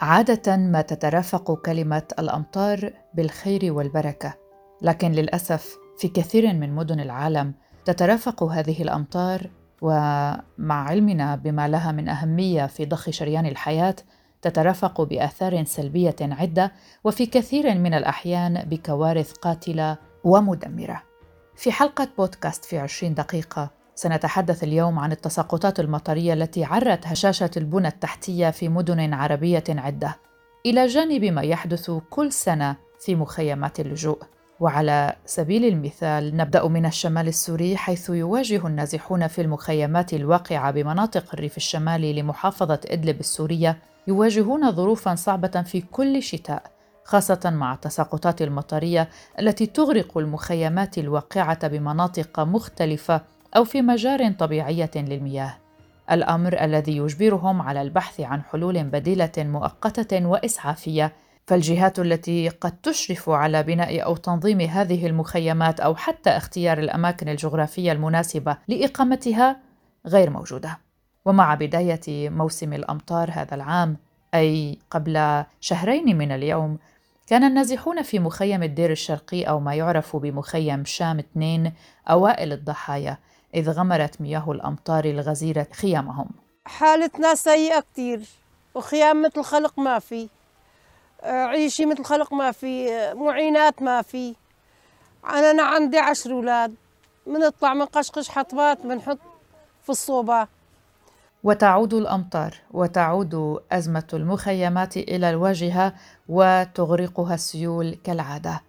عادة ما تترافق كلمة الأمطار بالخير والبركة، لكن للأسف في كثير من مدن العالم تترافق هذه الأمطار ومع علمنا بما لها من أهمية في ضخ شريان الحياة تترافق بآثار سلبية عدة وفي كثير من الأحيان بكوارث قاتلة ومدمرة. في حلقة بودكاست في 20 دقيقة سنتحدث اليوم عن التساقطات المطرية التي عرت هشاشة البنى التحتية في مدن عربية عدة، إلى جانب ما يحدث كل سنة في مخيمات اللجوء. وعلى سبيل المثال نبدأ من الشمال السوري حيث يواجه النازحون في المخيمات الواقعة بمناطق الريف الشمالي لمحافظة إدلب السورية يواجهون ظروفا صعبة في كل شتاء خاصة مع التساقطات المطرية التي تغرق المخيمات الواقعة بمناطق مختلفة أو في مجار طبيعية للمياه. الأمر الذي يجبرهم على البحث عن حلول بديلة مؤقتة وإسعافية. فالجهات التي قد تشرف على بناء أو تنظيم هذه المخيمات أو حتى اختيار الأماكن الجغرافية المناسبة لإقامتها غير موجودة. ومع بداية موسم الأمطار هذا العام أي قبل شهرين من اليوم كان النازحون في مخيم الدير الشرقي أو ما يعرف بمخيم شام 2 أوائل الضحايا. إذ غمرت مياه الأمطار الغزيره خيامهم. حالتنا سيئة كثير وخيام مثل خلق ما في عيشي مثل خلق ما في معينات ما في. أنا عندي عشر أولاد بنطلع من قشقش حطبات بنحط في الصوبة. وتعود الأمطار وتعود أزمة المخيمات إلى الواجهة وتغرقها السيول كالعادة.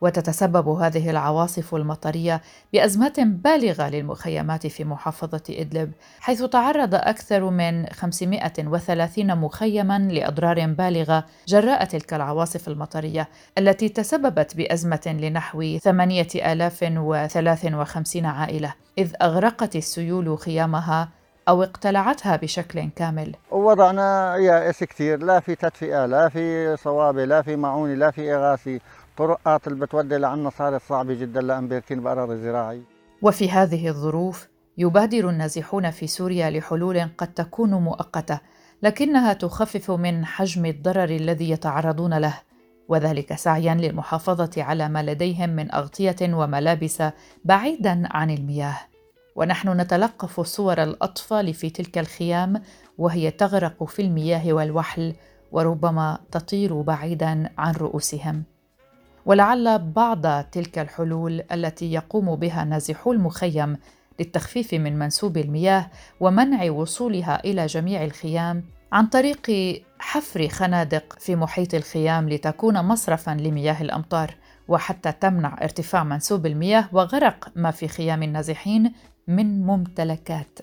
وتتسبب هذه العواصف المطرية بأزمات بالغة للمخيمات في محافظة إدلب حيث تعرض أكثر من 530 مخيما لأضرار بالغة جراء تلك العواصف المطرية التي تسببت بأزمة لنحو 8053 عائلة إذ أغرقت السيول خيامها أو اقتلعتها بشكل كامل. وضعنا يائس كثير لا في تدفئة لا في صوابة لا في معونة لا في إغاثة. طرقات اللي بتودي لعنا صارت صعبة جدا لأمريكين بأراضي زراعية وفي هذه الظروف يبادر النازحون في سوريا لحلول قد تكون مؤقتة لكنها تخفف من حجم الضرر الذي يتعرضون له وذلك سعيا للمحافظة على ما لديهم من أغطية وملابس بعيدا عن المياه. ونحن نتلقف صور الأطفال في تلك الخيام وهي تغرق في المياه والوحل وربما تطير بعيدا عن رؤوسهم. ولعل بعض تلك الحلول التي يقوم بها نازحو المخيم للتخفيف من منسوب المياه ومنع وصولها إلى جميع الخيام عن طريق حفر خنادق في محيط الخيام لتكون مصرفا لمياه الأمطار وحتى تمنع ارتفاع منسوب المياه وغرق ما في خيام النازحين من ممتلكات.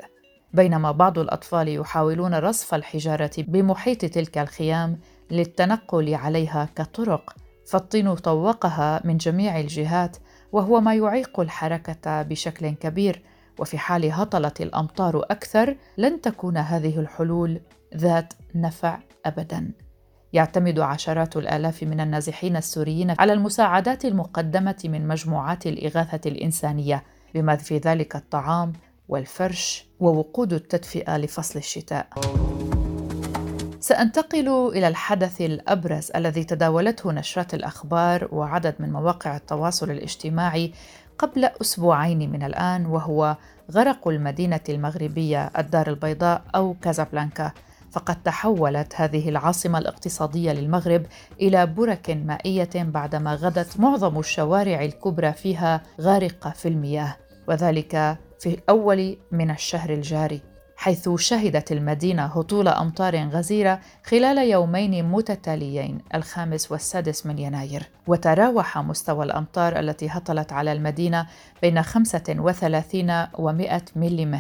بينما بعض الأطفال يحاولون رصف الحجارة بمحيط تلك الخيام للتنقل عليها كطرق فالطين طوقها من جميع الجهات وهو ما يعيق الحركة بشكل كبير. وفي حال هطلت الأمطار أكثر لن تكون هذه الحلول ذات نفع ابدا. يعتمد عشرات الآلاف من النازحين السوريين على المساعدات المقدمة من مجموعات الإغاثة الإنسانية بما في ذلك الطعام والفرش ووقود التدفئة لفصل الشتاء. سأنتقل إلى الحدث الأبرز الذي تداولته نشرات الأخبار وعدد من مواقع التواصل الاجتماعي قبل أسبوعين من الآن وهو غرق المدينة المغربية الدار البيضاء أو كازابلانكا. فقد تحولت هذه العاصمة الاقتصادية للمغرب إلى برك مائية بعدما غدت معظم الشوارع الكبرى فيها غارقة في المياه وذلك في اول من الشهر الجاري. حيث شهدت المدينة هطول أمطار غزيرة خلال يومين متتاليين الخامس والسادس من يناير. وتراوح مستوى الأمطار التي هطلت على المدينة بين 35 و 100 ملم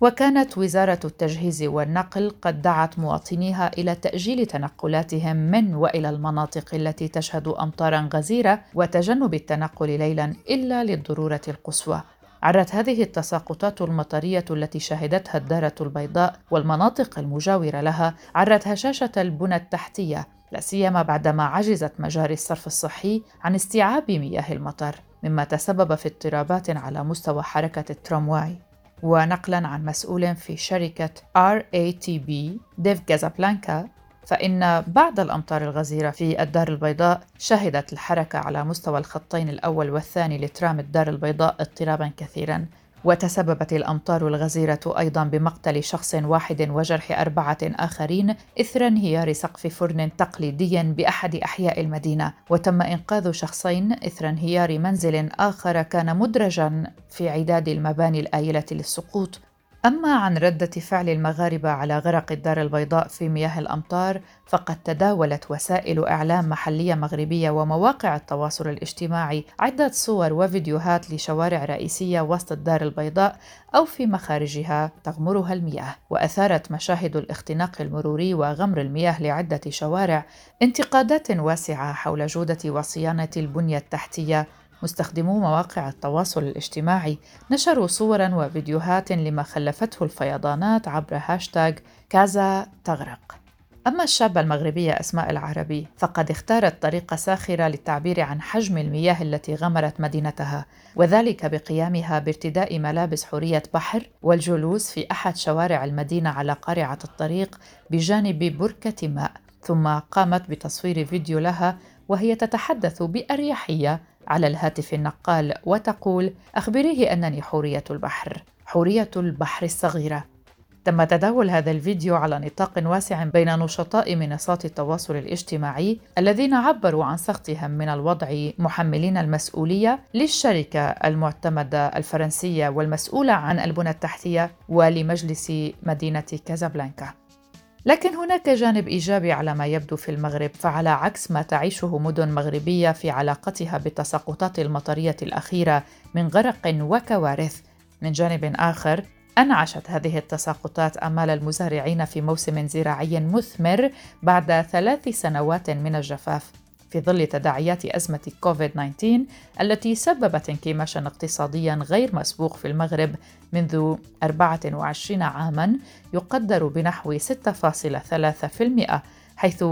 وكانت وزارة التجهيز والنقل قد دعت مواطنيها إلى تأجيل تنقلاتهم من وإلى المناطق التي تشهد أمطارا غزيرة وتجنب التنقل ليلا إلا للضرورة القصوى. عرت هذه التساقطات المطرية التي شهدتها الدارة البيضاء والمناطق المجاورة لها عرت هشاشة البنى التحتية لا سيما بعدما عجزت مجاري الصرف الصحي عن استيعاب مياه المطر مما تسبب في اضطرابات على مستوى حركة الترامواي. ونقلا عن مسؤول في شركة RATP Dev كازابلانكا فإن بعد الأمطار الغزيرة في الدار البيضاء شهدت الحركة على مستوى الخطين الأول والثاني لترام الدار البيضاء اضطرابا كثيرا وتسببت الأمطار الغزيرة أيضا بمقتل شخص واحد وجرح أربعة آخرين إثر انهيار سقف فرن تقليدي بأحد أحياء المدينة. وتم إنقاذ شخصين إثر انهيار منزل آخر كان مدرجا في عداد المباني الآيلة للسقوط. أما عن ردة فعل المغاربة على غرق الدار البيضاء في مياه الأمطار فقد تداولت وسائل إعلام محلية مغربية ومواقع التواصل الاجتماعي عدة صور وفيديوهات لشوارع رئيسية وسط الدار البيضاء أو في مخارجها تغمرها المياه. وأثارت مشاهد الاختناق المروري وغمر المياه لعدة شوارع انتقادات واسعة حول جودة وصيانة البنية التحتية مستخدمو مواقع التواصل الاجتماعي. نشروا صورا وفيديوهات لما خلفته الفيضانات عبر هاشتاغ كازا تغرق. أما الشابة المغربية أسماء العربي فقد اختارت طريقة ساخرة للتعبير عن حجم المياه التي غمرت مدينتها وذلك بقيامها بارتداء ملابس حورية بحر والجلوس في أحد شوارع المدينة على قارعة الطريق بجانب بركة ماء. ثم قامت بتصوير فيديو لها وهي تتحدث بأريحية على الهاتف النقال وتقول أخبريه أنني حورية البحر حورية البحر الصغيرة تم تداول هذا الفيديو على نطاق واسع بين نشطاء منصات التواصل الاجتماعي الذين عبروا عن سخطهم من الوضع محملين المسؤولية للشركة المعتمدة الفرنسية والمسؤولة عن البنى التحتية ولمجلس مدينة كازابلانكا. لكن هناك جانب إيجابي على ما يبدو في المغرب فعلى عكس ما تعيشه مدن مغربية في علاقتها بالتساقطات المطرية الأخيرة من غرق وكوارث. من جانب آخر أنعشت هذه التساقطات أمال المزارعين في موسم زراعي مثمر بعد ثلاث سنوات من الجفاف. في ظل تداعيات أزمة كوفيد-19 التي سببت انكماشا اقتصاديا غير مسبوق في المغرب منذ 24 عاما يقدر بنحو 6.3% حيث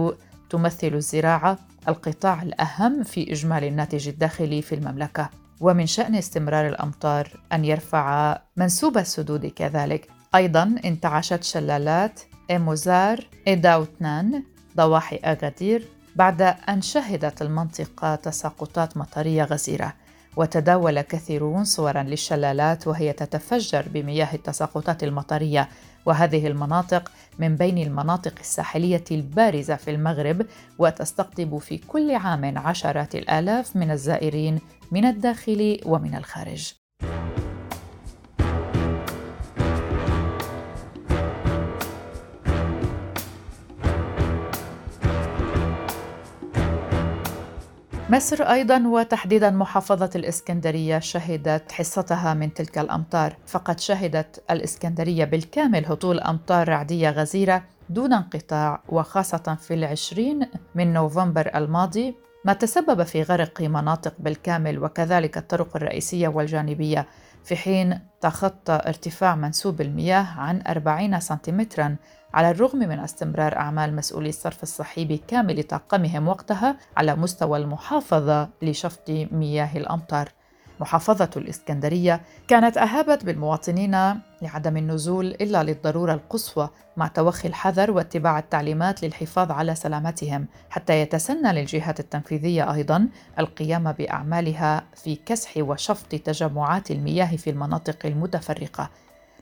تمثل الزراعة القطاع الأهم في إجمالي الناتج الداخلي في المملكة. ومن شأن استمرار الأمطار أن يرفع منسوب السدود كذلك. أيضا انتعشت شلالات إيموزار إيداوتنان ضواحي أغادير بعد أن شهدت المنطقة تساقطات مطرية غزيرة وتداول كثيرون صورا للشلالات وهي تتفجر بمياه التساقطات المطرية. وهذه المناطق من بين المناطق الساحلية البارزة في المغرب وتستقطب في كل عام عشرات الآلاف من الزائرين من الداخل ومن الخارج. مصر أيضا وتحديدا محافظة الإسكندرية شهدت حصتها من تلك الأمطار فقد شهدت الإسكندرية بالكامل هطول أمطار رعدية غزيرة دون انقطاع وخاصة في العشرين من نوفمبر الماضي ما تسبب في غرق مناطق بالكامل وكذلك الطرق الرئيسية والجانبية في حين تخطى ارتفاع منسوب المياه عن 40 سنتيمترا على الرغم من استمرار أعمال مسؤولي الصرف الصحي بكامل طاقمهم وقتها على مستوى المحافظة لشفط مياه الأمطار. محافظة الإسكندرية كانت أهابت بالمواطنين لعدم النزول إلا للضرورة القصوى مع توخي الحذر واتباع التعليمات للحفاظ على سلامتهم حتى يتسنى للجهات التنفيذية أيضا القيام بأعمالها في كسح وشفط تجمعات المياه في المناطق المتفرقة.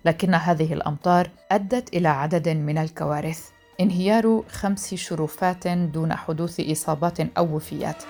لكن هذه الأمطار أدت إلى عدد من الكوارث. انهيار خمس شرفات دون حدوث إصابات أو وفيات.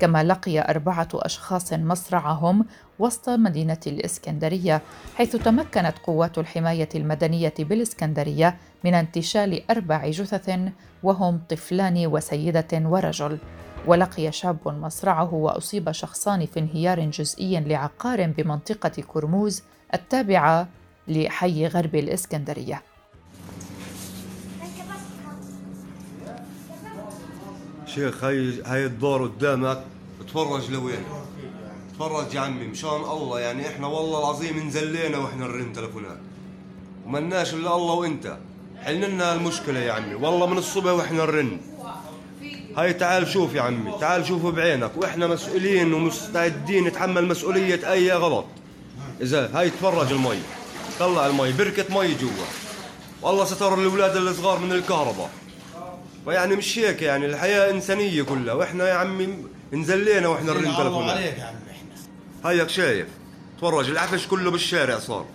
كما لقي أربعة أشخاص مصرعهم وسط مدينة الإسكندرية حيث تمكنت قوات الحماية المدنية بالإسكندرية من انتشال أربع جثث وهم طفلان وسيدة ورجل. ولقي شاب مصرعه وأصيب شخصان في انهيار جزئي لعقار بمنطقة كرموز التابعة لحي غرب الإسكندرية. شيخ هاي هاي الدور قدامك تفرج لوين؟ تفرج يا عمي مشان الله يعني إحنا والله العظيم انزلينا وإحنا نرن تلفونات. ومناش إلا الله وإنت. حل لنا المشكلة يا عمي والله من الصبح وإحنا نرن. هاي تعال شوف يا عمي تعال شوف بعينك وإحنا مسؤولين ومستعدين نتحمل مسؤولية أي غلط. إذا هاي تفرج المي. طلع المي بركة مي جوا. والله ستر الأولاد الصغار من الكهرباء. ويعني مش هيك يعني الحياة إنسانية كلها. وإحنا يا عمي انزلينا وإحنا نرن تلفونات عليك يا عم إحنا. هيك شايف. تفرج العفش كله بالشارع صار.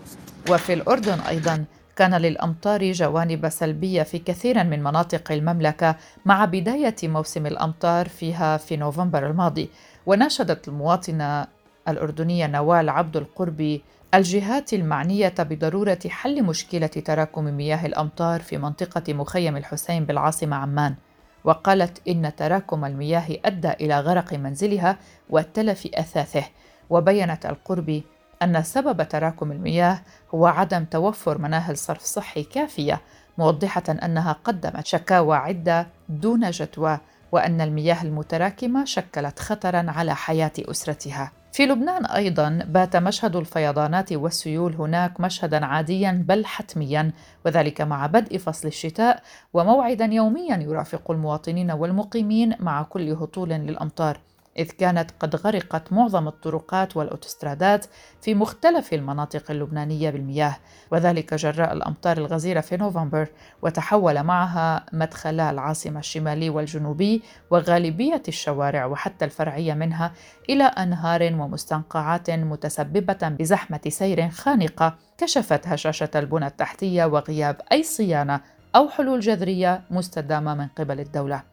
وفي الأردن أيضا كان للأمطار جوانب سلبية في كثير من مناطق المملكة مع بداية موسم الأمطار فيها في نوفمبر الماضي. وناشدت المواطنة الأردنية نوال عبد القربي الجهات المعنية بضرورة حل مشكلة تراكم مياه الأمطار في منطقة مخيم الحسين بالعاصمة عمان وقالت إن تراكم المياه أدى إلى غرق منزلها وتلف أثاثه وبينت القربي أن سبب تراكم المياه هو عدم توفر مناهل صرف صحي كافية موضحة أنها قدمت شكاوى عدة دون جدوى وأن المياه المتراكمة شكلت خطرا على حياة أسرتها. في لبنان أيضا بات مشهد الفيضانات والسيول هناك مشهدا عاديا بل حتميا وذلك مع بدء فصل الشتاء وموعدا يوميا يرافق المواطنين والمقيمين مع كل هطول للأمطار. إذ كانت قد غرقت معظم الطرقات والأوتوسترادات في مختلف المناطق اللبنانية بالمياه وذلك جراء الأمطار الغزيرة في نوفمبر وتحول معها مدخلا العاصمة الشمالي والجنوبي وغالبية الشوارع وحتى الفرعية منها إلى أنهار ومستنقعات متسببة بزحمة سير خانقة كشفت هشاشة البنى التحتية وغياب أي صيانة أو حلول جذرية مستدامة من قبل الدولة.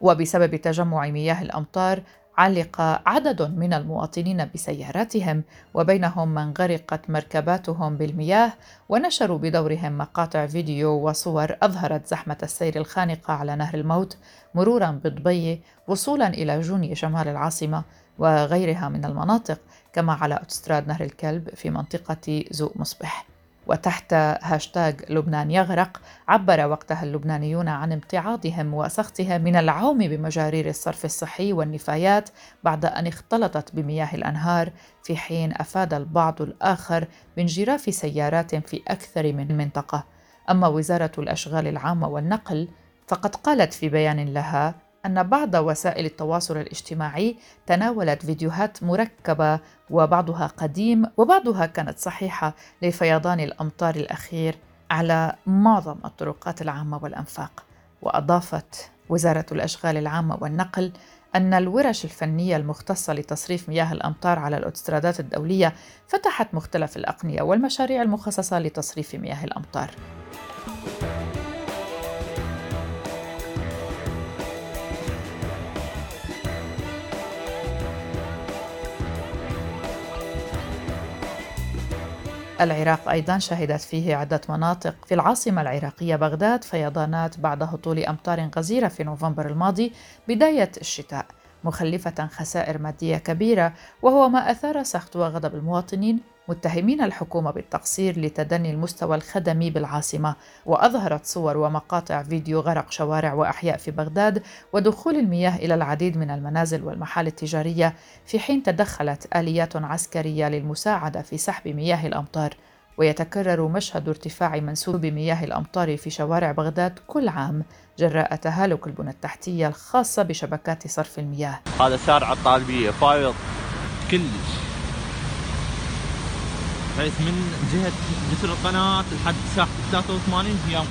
وبسبب تجمع مياه الأمطار علق عدد من المواطنين بسياراتهم وبينهم من غرقت مركباتهم بالمياه ونشروا بدورهم مقاطع فيديو وصور أظهرت زحمة السير الخانقة على نهر الموت مرورا بضبي وصولا إلى جوني شمال العاصمة وغيرها من المناطق كما على أوتستراد نهر الكلب في منطقة زوق مصبح. وتحت هاشتاغ لبنان يغرق عبر وقتها اللبنانيون عن امتعاضهم وسخطهم من العوم بمجارير الصرف الصحي والنفايات بعد أن اختلطت بمياه الأنهار في حين أفاد البعض الآخر عن انجراف سيارات في أكثر من منطقة. أما وزارة الأشغال العامة والنقل فقد قالت في بيان لها أن بعض وسائل التواصل الاجتماعي تناولت فيديوهات مركبة وبعضها قديم وبعضها كانت صحيحة لفيضان الأمطار الأخير على معظم الطرقات العامة والأنفاق وأضافت وزارة الأشغال العامة والنقل أن الورش الفنية المختصة لتصريف مياه الأمطار على الأوتسترادات الدولية فتحت مختلف الأقنية والمشاريع المخصصة لتصريف مياه الأمطار. العراق أيضا شهدت فيه عدة مناطق في العاصمة العراقية بغداد فيضانات بعد هطول أمطار غزيرة في نوفمبر الماضي بداية الشتاء مخلفة خسائر مادية كبيرة وهو ما أثار سخط وغضب المواطنين متهمين الحكومة بالتقصير لتدني المستوى الخدمي بالعاصمة وأظهرت صور ومقاطع فيديو غرق شوارع وأحياء في بغداد ودخول المياه إلى العديد من المنازل والمحال التجارية في حين تدخلت آليات عسكرية للمساعدة في سحب مياه الأمطار. ويتكرر مشهد ارتفاع منسوب مياه الأمطار في شوارع بغداد كل عام جراء تهالك البنى التحتية الخاصة بشبكات صرف المياه. هذا شارع الطالبية فايض كلش. بحيث من جهة جسر القناة لحد ساحة 83 هي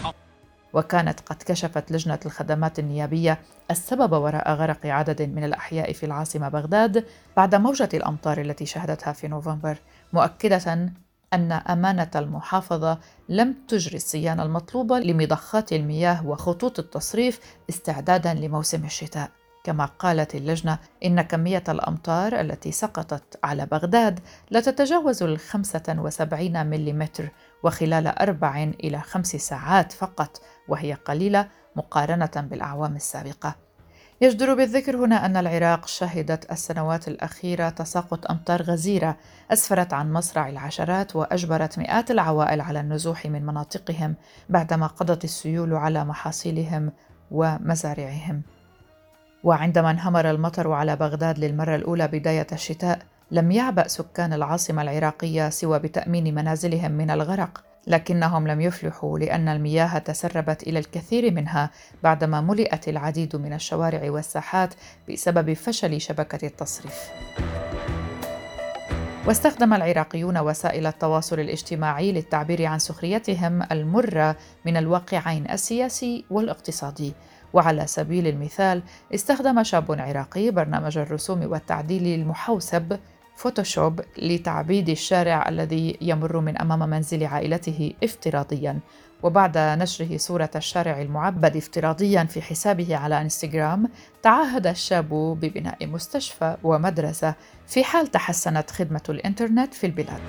وكانت قد كشفت لجنة الخدمات النيابية السبب وراء غرق عدد من الأحياء في العاصمة بغداد بعد موجة الأمطار التي شهدتها في نوفمبر مؤكدة أن أمانة المحافظة لم تجري الصيانة المطلوبة لمضخات المياه وخطوط التصريف استعدادا لموسم الشتاء. كما قالت اللجنة إن كمية الأمطار التي سقطت على بغداد لا تتجاوز الخمسة وسبعين ملم وخلال أربع إلى خمس ساعات فقط وهي قليلة مقارنة بالأعوام السابقة يجدر بالذكر هنا أن العراق شهدت السنوات الأخيرة تساقط أمطار غزيرة أسفرت عن مصرع العشرات وأجبرت مئات العوائل على النزوح من مناطقهم بعدما قضت السيول على محاصيلهم ومزارعهم. وعندما انهمر المطر على بغداد للمرة الأولى بداية الشتاء، لم يعبأ سكان العاصمة العراقية سوى بتأمين منازلهم من الغرق، لكنهم لم يفلحوا لأن المياه تسربت إلى الكثير منها بعدما ملئت العديد من الشوارع والساحات بسبب فشل شبكة التصريف. واستخدم العراقيون وسائل التواصل الاجتماعي للتعبير عن سخريتهم المرة من الواقعين السياسي والاقتصادي وعلى سبيل المثال استخدم شاب عراقي برنامج الرسوم والتعديل المحوسب فوتوشوب لتعبيد الشارع الذي يمر من أمام منزل عائلته افتراضيا وبعد نشره صورة الشارع المعبد افتراضيا في حسابه على إنستغرام تعهد الشاب ببناء مستشفى ومدرسة في حال تحسنت خدمة الإنترنت في البلاد.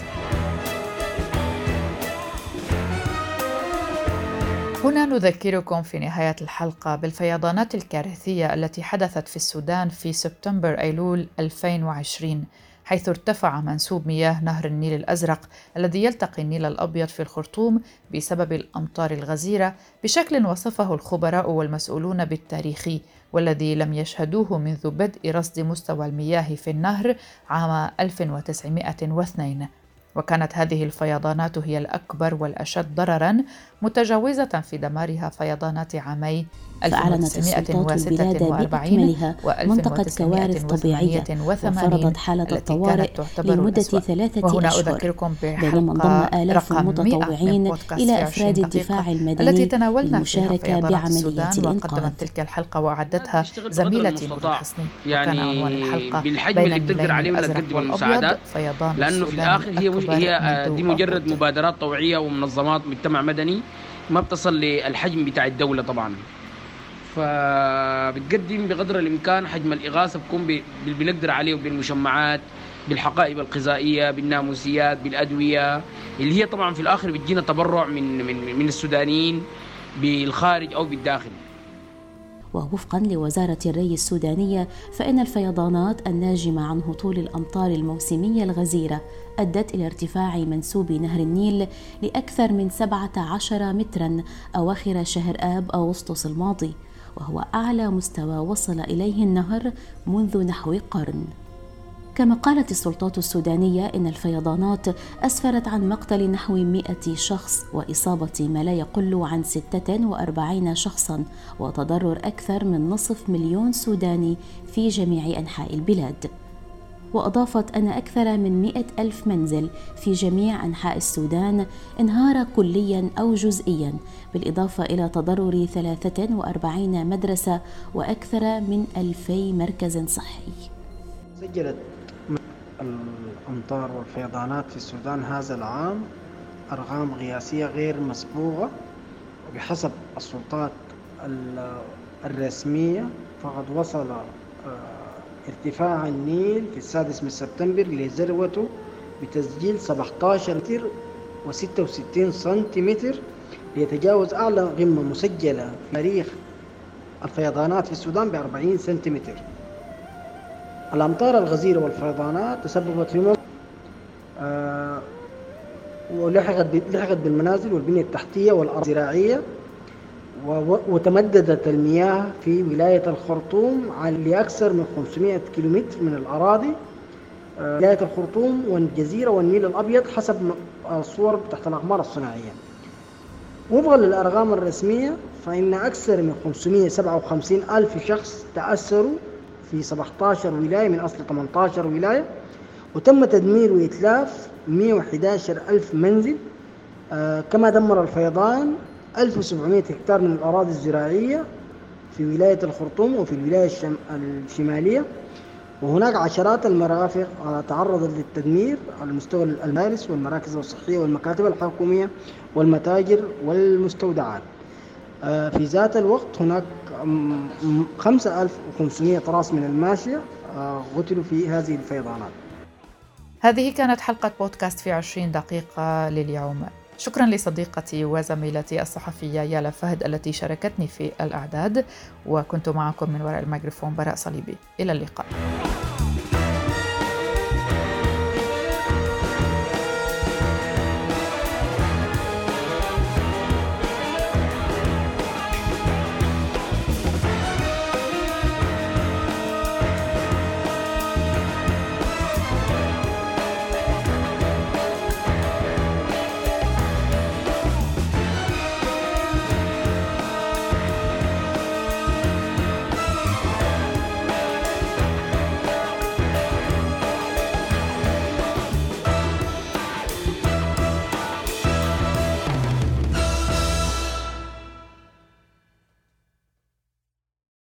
هنا نذكركم في نهاية الحلقة بالفيضانات الكارثية التي حدثت في السودان في سبتمبر أيلول 2020 حيث ارتفع منسوب مياه نهر النيل الأزرق الذي يلتقي النيل الأبيض في الخرطوم بسبب الأمطار الغزيرة بشكل وصفه الخبراء والمسؤولون بالتاريخي والذي لم يشهدوه منذ بدء رصد مستوى المياه في النهر عام 1902 وكانت هذه الفيضانات هي الأكبر والأشد ضررا متجاوزة في دمارها فيضانات عامي فأعلنت السلطات البلاد بأكملها منطقة كوارث طبيعية وفرضت حالة الطوارئ لمدة ثلاثة وهنا أشهر. أذكركم بينما انضم آلاف المتطوعين إلى أفراد الدفاع المدني التي تناولنا للمشاركة بعملية الإنقاذ. تلك الحلقة وأعدتها زميلتي نور الحسني يعني بالحجم اللي بتقدر عليه ولا تقدم المساعدات لأنه في الآخر هي هي دي مجرد مبادرات طوعية ومنظمات مجتمع مدني ما بتصل للحجم بتاع الدولة طبعا. فبتقدم بقدر الإمكان حجم الإغاثة بكون بنقدر عليه بالمشمعات بالحقائب الغذائيه بالناموسيات بالأدوية اللي هي طبعا في الآخر بتجينا تبرع من من من السودانيين بالخارج أو بالداخل. ووفقا لوزارة الري السودانية فإن الفيضانات الناجمة عن هطول الأمطار الموسمية الغزيرة أدت إلى ارتفاع منسوب نهر النيل لأكثر من 17 مترا أواخر شهر آب أغسطس الماضي. وهو أعلى مستوى وصل إليه النهر منذ نحو قرن. كما قالت السلطات السودانية إن الفيضانات أسفرت عن مقتل نحو مئة شخص وإصابة ما لا يقل عن 46 شخصا وتضرر أكثر من نصف مليون سوداني في جميع أنحاء البلاد. وأضافت أن أكثر من مئة ألف منزل في جميع أنحاء السودان انهار كليا أو جزئيا بالإضافة إلى تضرر 43 مدرسة وأكثر من ألفي مركز صحي. سجلت الأمطار والفيضانات في السودان هذا العام أرقام قياسية غير مسبوقة. وبحسب السلطات الرسمية فقد وصل ارتفاع النيل في السادس من سبتمبر لذروته بتسجيل 17 متر و66 سنتيمتر ليتجاوز أعلى قمة مسجلة في تاريخ الفيضانات في السودان ب 40 سنتيمتر. الأمطار الغزيرة والفيضانات تسببت في موت آه ولحقت لحقت بالمنازل والبنية التحتية والأرض الزراعية. وتمددت المياه في ولاية الخرطوم لأكثر من 500 كيلومتر من الأراضي. آه، ولاية الخرطوم والجزيرة والنيل الأبيض حسب الصور تحت الأقمار الصناعية. وفقا للأرقام الرسمية فإن أكثر من 557 ألف شخص تأثروا في 17 ولاية من أصل 18 ولاية. وتم تدمير وإتلاف 111 ألف منزل. آه كما دمر الفيضان 1700 هكتار من الأراضي الزراعية في ولاية الخرطوم وفي الولاية الشمالية وهناك عشرات المرافق تعرضت للتدمير على مستوى المدارس والمراكز الصحية والمكاتب الحكومية والمتاجر والمستودعات. آه، في ذات الوقت هناك 5500 راس من الماشية آه، قتلوا في هذه الفيضانات. هذه كانت حلقة بودكاست في 20 دقيقة لليوم. شكرا لصديقتي وزميلتي الصحفية يالا فهد التي شاركتني في الأعداد وكنت معكم من وراء الميكروفون براء صليبي. إلى اللقاء.